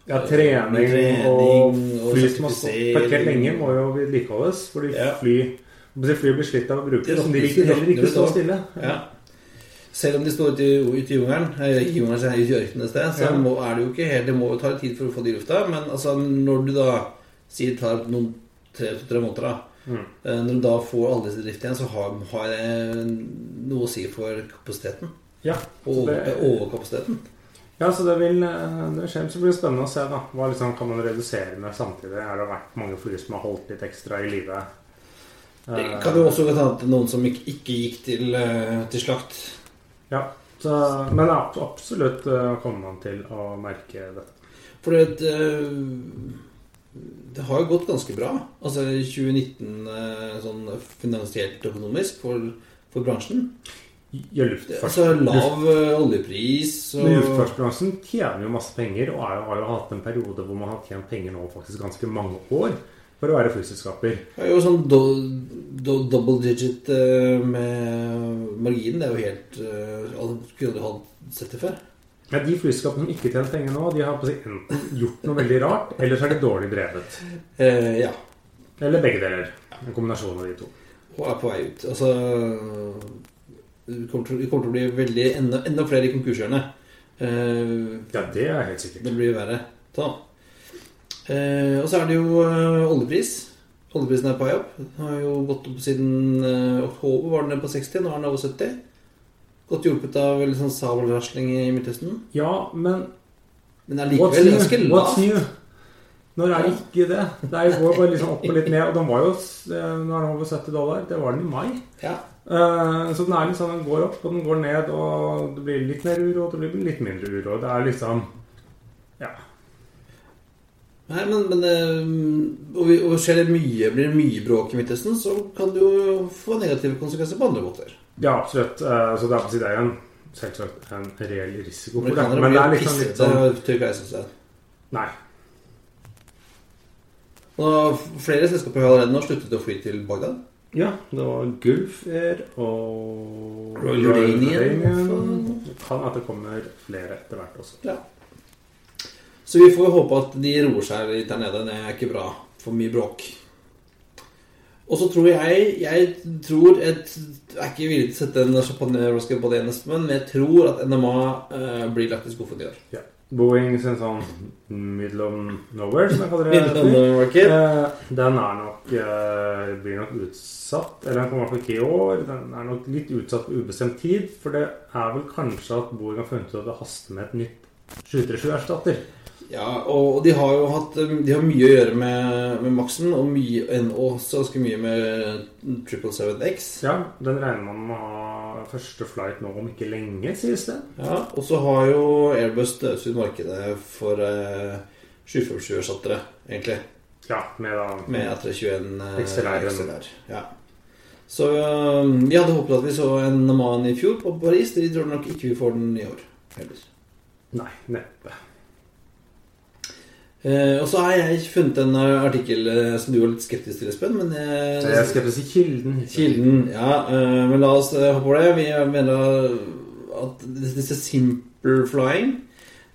Ja, trening, Trening og og fly som har stått parkert lenge, må jo vedlikeholdes. Fordi Ja. fly Fly blir slitt av å bruke, så de vil heller ikke stå stille. Ja. Selv om de står ute i, ute i jungelen, eh, i jungelen, så er det i ørkenen et sted, så Ja. må, er det jo ikke helt Det må jo ta tid for å få de i lufta. Men altså, når du da sier det tar noen tre-tre måneder, da Mm. eh, Når du da får alle disse driftene igjen, så har, har det noe å si for kapasiteten. Ja, Og over, overkapasiteten. ja, så det vil eh, det vil skje. Så blir det spennende å se da hva liksom kan man redusere med samtidig. Er det vært mange fly som har holdt litt ekstra i live? Det Eh, kan jo også være at noen som ikke, ikke gikk til, eh, til slakt. Ja, så, men absolutt eh, kommer man til å merke dette. For det, eh, det har jo gått ganske bra. Altså i 2019 eh, sånn finansielt økonomisk for, for bransjen. Ja, altså lav oljepris og Men luftfartsbransjen tjener jo masse penger, og jo, har jo hatt en periode hvor man har tjent penger nå faktisk ganske mange år for å være flyselskaper. Det er jo sånn do, do, double digit eh, med marginen. Det er jo helt uh, skulle jo ha sett det før. Ja, De flyselskapene som ikke tjener penger nå, de har på seg enten gjort noe veldig rart, eller så er de dårlig drevet. Eh, ja. Eller begge deler. En kombinasjon av de to. Og er på vei ut. Altså Det kommer til, kommer til å bli veldig enda, enda flere konkursgjørende. Eh, Ja, det er helt sikkert. Det blir verre. Så. Eh, og så er det jo eh, oljepris. Oljeprisen er på vei opp. Den har jo gått opp siden eh, oktober. Var den nede på 60, nå er den over 70. Godt hjulpet av litt sånn sabelrasling i Midtøsten. Ja, men Men allikevel ganske What's new? Når er det ikke det? Det er jo går bare liksom opp og litt ned. Og den var jo eh, Nå er den over 70 dollar. Det var den i mai. Ja. Eh, Så den er liksom, den går opp og den går ned, og det blir litt mer uro, og det blir litt mindre uro. Det er liksom Ja. Nei, men, men eh, og, vi, og skjer det mye, blir det mye bråk i Midtøsten, så kan det jo få negative konsekvenser på andre måter. Ja, absolutt. Eh, Så det er, på si, det er jo en, selvsagt en reell risiko for det. Men det er liksom litt sånn reisested. Nei. Og flere selskaper har allerede nå sluttet å fly til Bagdad. Ja, det var Gulf Air og Royal. Jordanian. Kan at det kommer flere etter hvert også. Ja. Så vi får håpe at de roer seg litt der nede. Det er ikke bra. For mye bråk. Og så tror jeg Jeg tror et, Jeg er ikke villig til å sette en champagneflaske på det eneste, men jeg tror at NMA eh, blir lagt i skuffen i år. Ja. Boeing sin sånn middle of nowhere, som jeg kaller det. Middelmarked. Eh, den er nok eh, blir nok utsatt. Eller den kommer i hvert fall ikke i år. Den er nok litt utsatt på ubestemt tid. For det er vel kanskje at Boeing har funnet ut at det haster med et nytt 737-erstatter. Ja, og de har jo hatt De har mye å gjøre med, med Maxen, og mye, også ganske mye med 777X. Ja, den regner man med å ha første flight nå om ikke lenge, sies det. Ja, og så har jo Airbus støvsugd markedet for eh, 747-erstattere, egentlig. Ja, med da Med A321 eh, XLR. XLR. Ja. Så eh, vi hadde håpet at vi så en Naman i fjor på Paris. De tror nok ikke vi får den i år heller. Nei, neppe. Eh, og så har jeg funnet en eh, artikkel eh, som du var litt skeptisk til, Espen. Men jeg, jeg er skeptisk til kilden. Kilden, ja. eh, men la oss eh, hoppe over det. Vi mener at disse Simple Flying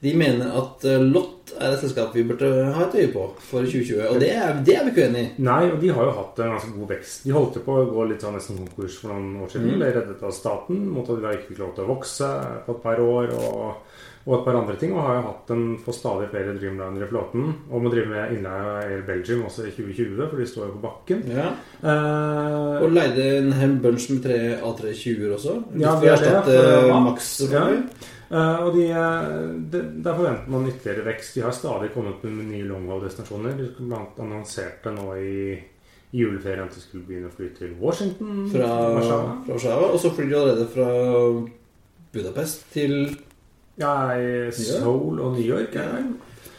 De mener at eh, Lott er et selskap vi burde ha et øye på for 2020. Og det er, det er vi ikke uenig i. Nei, og de har jo hatt en ganske god vekst. De holdt jo på å gå litt sånn nesten konkurs for noen år siden. Mm. Ble reddet av staten mot at de ikke fikk lov til å vokse på et par år. Og, og et par andre ting. Og har jo hatt en for stadig flere Dreamliner i flåten. Og må drive med innleie av Air Belgium også i 2020, for de står jo på bakken. Ja. Eh, Og leide en hel bunch med tre A320-er også. Ja, det er det, for ja. Max. Eh, og de, eh, de, Der forventer man ytterligere vekst. De har stadig kommet med nye longhold-destinasjoner. De blant annonserte nå i, juleferien at de skulle begynne å fly til Washington. Fra Warszawa. Og så flyr de allerede fra Budapest til Ja, i Seoul og New York. er det.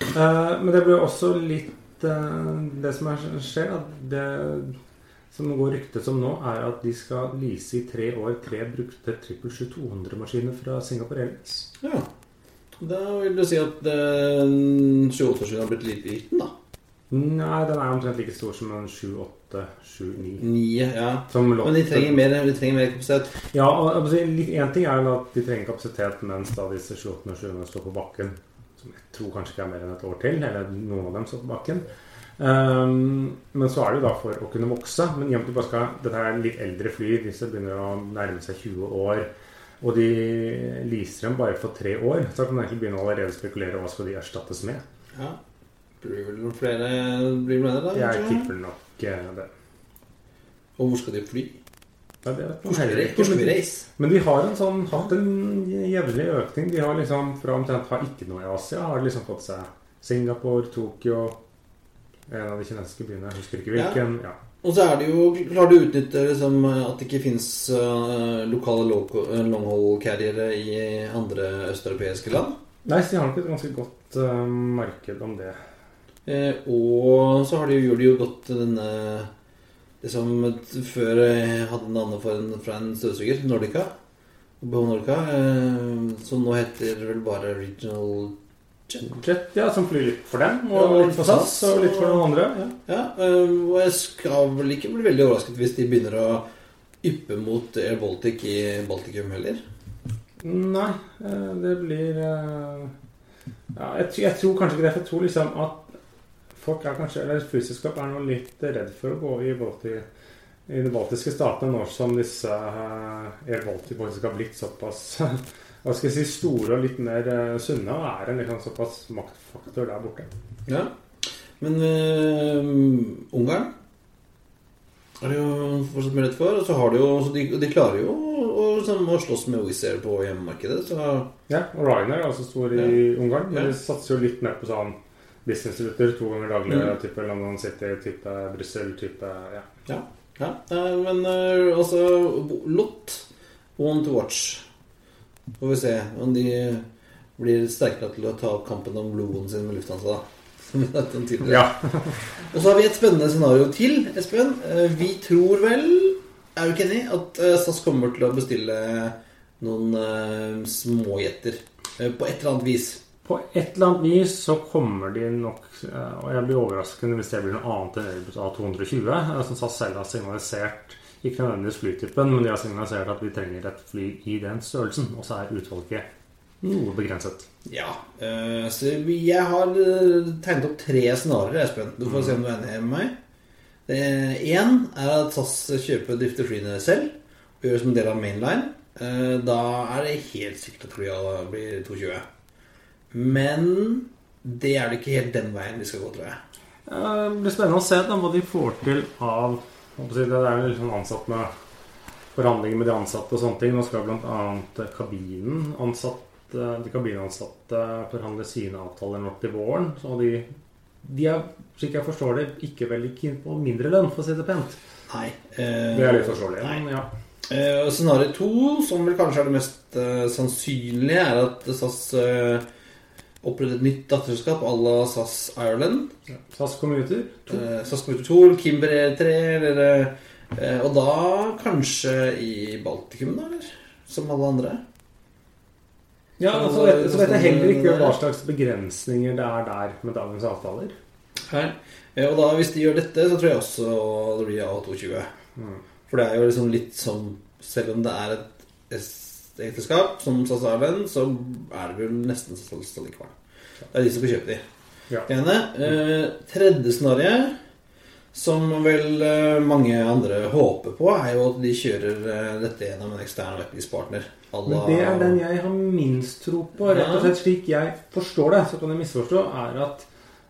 Eh, men det blir også litt eh, Det som er, skjer, at det som går ryktet som nå, er at de skal lease i tre år tre brukte 777-200-maskiner fra Singapore Airlines. Ja. Da vil du si at eh, 28 har blitt litt liten, da. Nei, den er omtrent like stor som en 7-8-7-9. Nye, ja. Som lå- Men de trenger mer, de trenger mer kapasitet. Ja, og en ting er jo at de trenger kapasitet mens da disse 28 og 7 står på bakken. Som jeg tror kanskje ikke er mer enn et år til. Eller noen av dem står på bakken. Um, men så er det jo da for å kunne vokse. Men i og med at du bare skal Dette er litt eldre fly. Disse begynner å nærme seg 20 år. Og de leaser dem bare for tre år. Så kan du egentlig begynne å allerede spekulere hva skal de erstattes med. Ja. Blir vel noen flere blir med det, da? Jeg tipper nok eh, det. Og hvor skal de fly? Nei, det Hvor skal vi, hvor skal men- vi reise? Men de har en sånn, hatt en jevnlig økning. De har liksom fra omtrent har ikke noe i Asia, har liksom fått seg Singapore, Tokyo En av de kinesiske byene. Jeg husker ikke hvilken. Ja. Og så er det jo Klarer du å utnytte liksom, at det ikke fins lokale loco- eh, long-haul-carriere i andre østeuropeiske land? Nei, så de har nok et ganske godt uh, marked om det. Eh, og så har de, gjør de jo godt denne Det som før jeg hadde navnet for en, fra en støvsuger, Nordica. BH Nordica. Eh, som nå heter vel bare Regional Jet. Ja, som flyr litt for dem, og Ja, litt for SAS, og litt for noen andre. Ja. Ja, eh, og jeg skal vel ikke bli veldig overrasket hvis de begynner å yppe mot Air Baltic i Baltikum heller. Nei, eh, det blir eh, ja, jeg, tr- jeg tror kanskje ikke det. For jeg tror liksom at folk er kanskje Eller flyselskap er nå litt redd for å gå i, Balti, i de baltiske statene nå som disse eh, Air har blitt såpass hva skal jeg si, store og litt mer eh, sunne, og er en liksom såpass maktfaktor der borte. Ja. Men eh, Ungarn er det jo fortsatt mulighet for. Og så har de jo så de, de klarer jo å, å, liksom, å slåss med Wizz Air på hjemmemarkedet. Så Ja, og Ryanair er også stor i Ja. Ungarn. Men Ja. de satser jo litt mer på sånn businessruter to ganger daglig, Mm. type London City, type Brussel, type ja. ja. ja. eh, men også altså Lot, One to watch. Får vi se om de blir sterkere til å ta opp kampen om logoen sin med Lufthansa. da. Ja. Og så har vi et spennende scenario til, Espen. Eh, Vi tror vel, er du ikke enig, at eh, SAS kommer til å bestille noen eh, småjetter eh, på et eller annet vis. På et eller annet vis så kommer de nok eh, Og jeg blir overraskende hvis det blir noe annet enn Airbus A220. eh, Som SAS selv har signalisert ikke nødvendigvis flytypen, men de har signalisert at vi trenger et fly i den størrelsen. Og så er utvalget noe begrenset. Ja. eh, Så jeg har tegnet opp tre scenarioer, Espen. Du får se om du er enig med meg. Én er at SAS kjøper og drifter flyene selv og gjør det som en del av Mainline. Da er det helt sikkert at flyene blir 220. Men det er det ikke helt den veien vi skal gå, tror jeg. Det blir spennende å se da, hva de får til av Det er litt sånn ansatt med forhandlinger med de ansatte og sånne ting. Nå skal bl.a. kabinen ansatte, de kabinansatte forhandler sine avtaler nå til våren. Så de, de er, slik jeg forstår det, ikke veldig keen på mindre lønn, for å si det pent. Nei. Eh, Det er litt forståelig. Nei. Men ja. Eh, scenario to, som vel kanskje er det mest eh, sannsynlige, er at SAS eh, oppretter et nytt datterselskap à la SAS Ireland. Ja. SAS Commuter. 2. Eh, SAS Commuter 2, Kimber E3, eller eh, Og da kanskje i Baltikum, da, eller? Som alle andre. Ja, Så- så vet, så vet jeg heller ikke hva slags begrensninger det er der med dagens avtaler. Her. Ja, og da, hvis de gjør dette, så tror jeg også det blir A220. Mm. For det er jo liksom litt som Selv om det er et ekteskap som Ireland, så er det vel nesten SAS likevel. Det er de som får kjøpe de. Ja. Ene. Eh, tredje scenario, som vel eh, mange andre håper på, er jo at de kjører eh, dette gjennom en ekstern vettlispartner. Men det er den jeg har minst tro på. Rett og slett slik jeg forstår det, så kan jeg misforstå, er at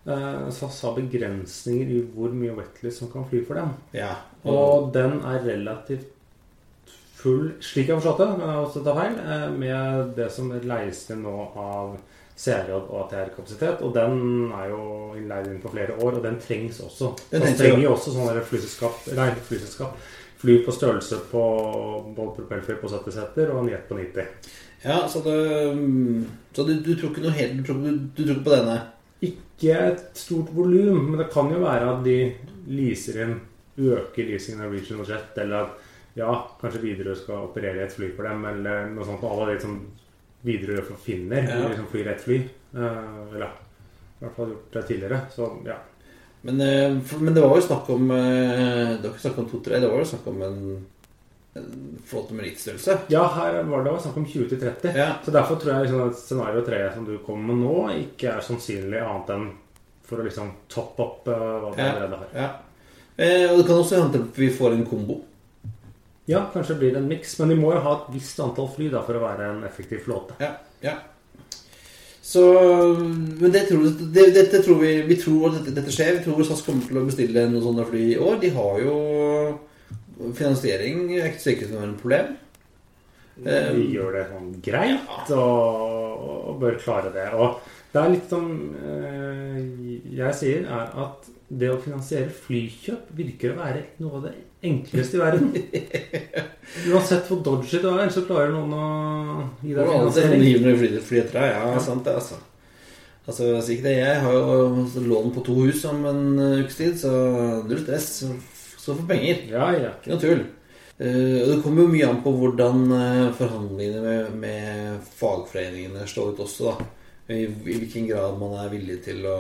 eh, SAS har begrensninger i hvor mye Wetley som kan fly for dem. Ja. Og den er relativt full, slik jeg har forstått det, men jeg har også tatt feil, eh, med det som leies inn nå av CRJ og ATR-kapasitet. Og den er jo innleid inn på flere år, og den trengs også. Den trengs trenger jo. også sånne flyselskap, nei, flyselskap. Fly på størrelse på både propellfly på 70 seter og en jet på 90. ja, så det Så du, du tror ikke noe helt du, du tror ikke på denne? Ikke et stort volum, men det kan jo være at de leaser inn Øker leasingen av Regional Jet, eller at ja, kanskje Widerøe skal operere et fly for dem, eller noe sånt. Og alle de som Widerøe Finner, Ja. liksom flyr ett fly. Eh, eller i hvert fall gjort det tidligere. Så ja. Men, eh, men det var jo snakk om eh, Det var ikke snakk om to-tre, det var jo snakk om en, en flåte med riksstørrelse. ja, her var det snakk om 20-30. Ja. Så derfor tror jeg liksom at scenario 3 som du kommer med nå, ikke er sannsynlig annet enn for å liksom toppe opp uh, hva du Ja. allerede har. ja. Eh, og det kan også hende at vi får en kombo. Ja, kanskje blir det en miks, men de må jo ha et visst antall fly da for å være en effektiv flåte. Ja. ja. Så Men det tror, det, dette tror vi Vi tror at dette, dette skjer. Vi tror SAS kommer til å bestille noen sånne fly i år. De har jo Finansiering er ikke sikkert det er noe problem. De De gjør det sånn greit og, og bør klare det. Og det er litt som eh, jeg sier, er at det å finansiere flykjøp virker å være noe av det enkleste i verden. Uansett hvor dodgy det er, så klarer noen å gi deg finansiering. hiver fly, fly etter deg. Ja, Ja. sant det, altså. Altså, si ikke det. Jeg har jo lån på to hus om en uh, ukes tid, så null stress. Så, for penger. Ja, ja. Ikke noe tull. Eh, og det kommer jo mye an på hvordan eh, forhandlingene med, med fagforeningene slår ut også, da. I, I hvilken grad man er villig til å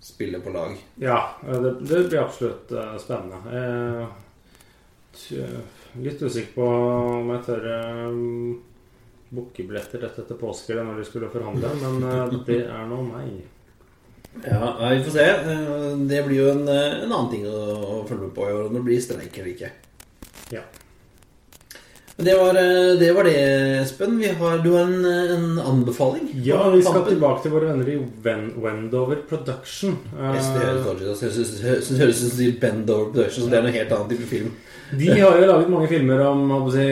spille på lag. ja det, det blir absolutt eh, spennende. Jeg t- litt usikker på om jeg tør um, booke billetter rett etter påske når de skulle forhandle, men uh, det er nå meg. Ja, vi får se. Eh, Det blir jo en, eh, en annen ting å, å følge med på i år, om det blir streik eller ikke. Ja. Men det var, det var det, Espen. Vi har, du har en, en anbefaling? Ja, vi skal kampen. tilbake til våre venner i Wen Wendover Production. Jeg synes det høres ut. Som de sier Bend Production, så det er noe helt annet type film. De har jo laget mange filmer om si,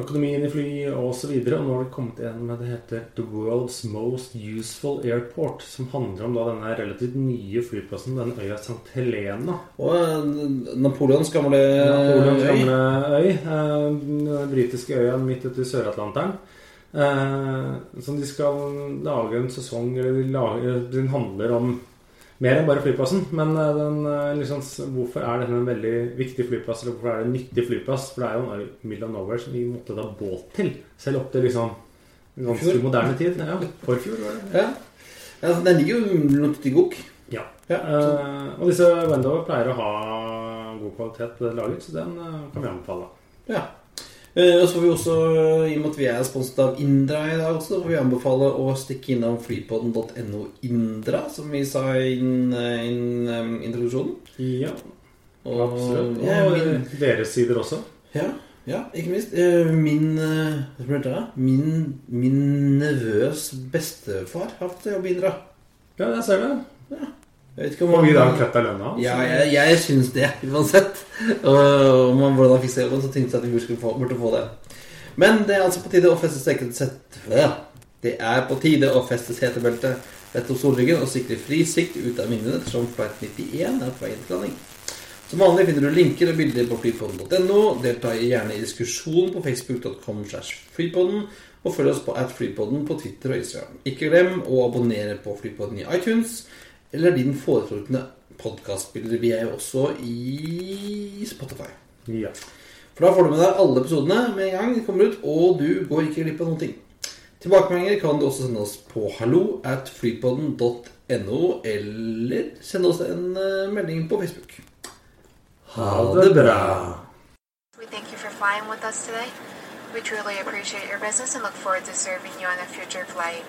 økonomien i fly osv. Og, så og nå har det kommet en med det heter The World's Most Useful Airport. Som handler om da denne relativt nye flyplassen, den øya St. Helena. Og eh, Napoleons gamle Napoleons gamle øy. eh, Den britiske øya midt ute i Sør-Atlanteren. Eh, som de skal lage en sesong Eller de lager, den handler om mer enn bare flyplassen. Men eh, den, eh, liksom, hvorfor er dette en veldig viktig flyplass? Eller hvorfor er det en nyttig flyplass? For det er jo en middle of nowhere som vi måtte ta båt til. Selv opp til liksom ganske moderne tid. Ja, Forfjor, var det. Ja. ja, den ligger jo noe i gok. Ja. Ja, Eh, og disse Wendover pleier å ha god kvalitet på det laget, så den uh, kan vi anbefale. ja. Eh, Og så får vi også, i og med at vi er sponset av Indra i dag også, får vi anbefale å stikke innom flypodden.no Indra, som vi sa i um, introduksjonen. Ja, Og, absolutt. Og Ja, min, deres sider også. ja. Ja, ikke minst. eh, Min eh, det? Min, min nevøs bestefar har hatt jobb i Indra. Ja, jeg ser du. Får vi da han- av lønna hans? Ja, jeg, jeg syns det, uansett. Og om han, hvordan fikk jobben, så tenkte jeg at vi skulle få, burde få det. Men det er altså på tide å feste seket. Det er på tide å feste setebeltet rett opp solryggen og sikre fri sikt ut av vinduene ettersom flight 91 er på vei til landing. Som vanlig finner du linker og bilder på flypodden.no. Delta gjerne i diskusjonen på facebook.com og følg oss på at flypodden på Twitter og Instagram. Ikke glem å abonnere på Flypodden i iTunes eller din foretrukne podkastspiller. Vi er jo også i Spotify. Ja. For da får du med deg alle episodene med en gang de kommer ut, og du går ikke glipp av noen ting. Tilbakemeldinger kan du også sende oss på hallo at flypodden.no, eller sende oss en eh, melding på Facebook. Ha det bra. We thank you for flying with us today. We truly appreciate your business and look forward to serving you on a future flight.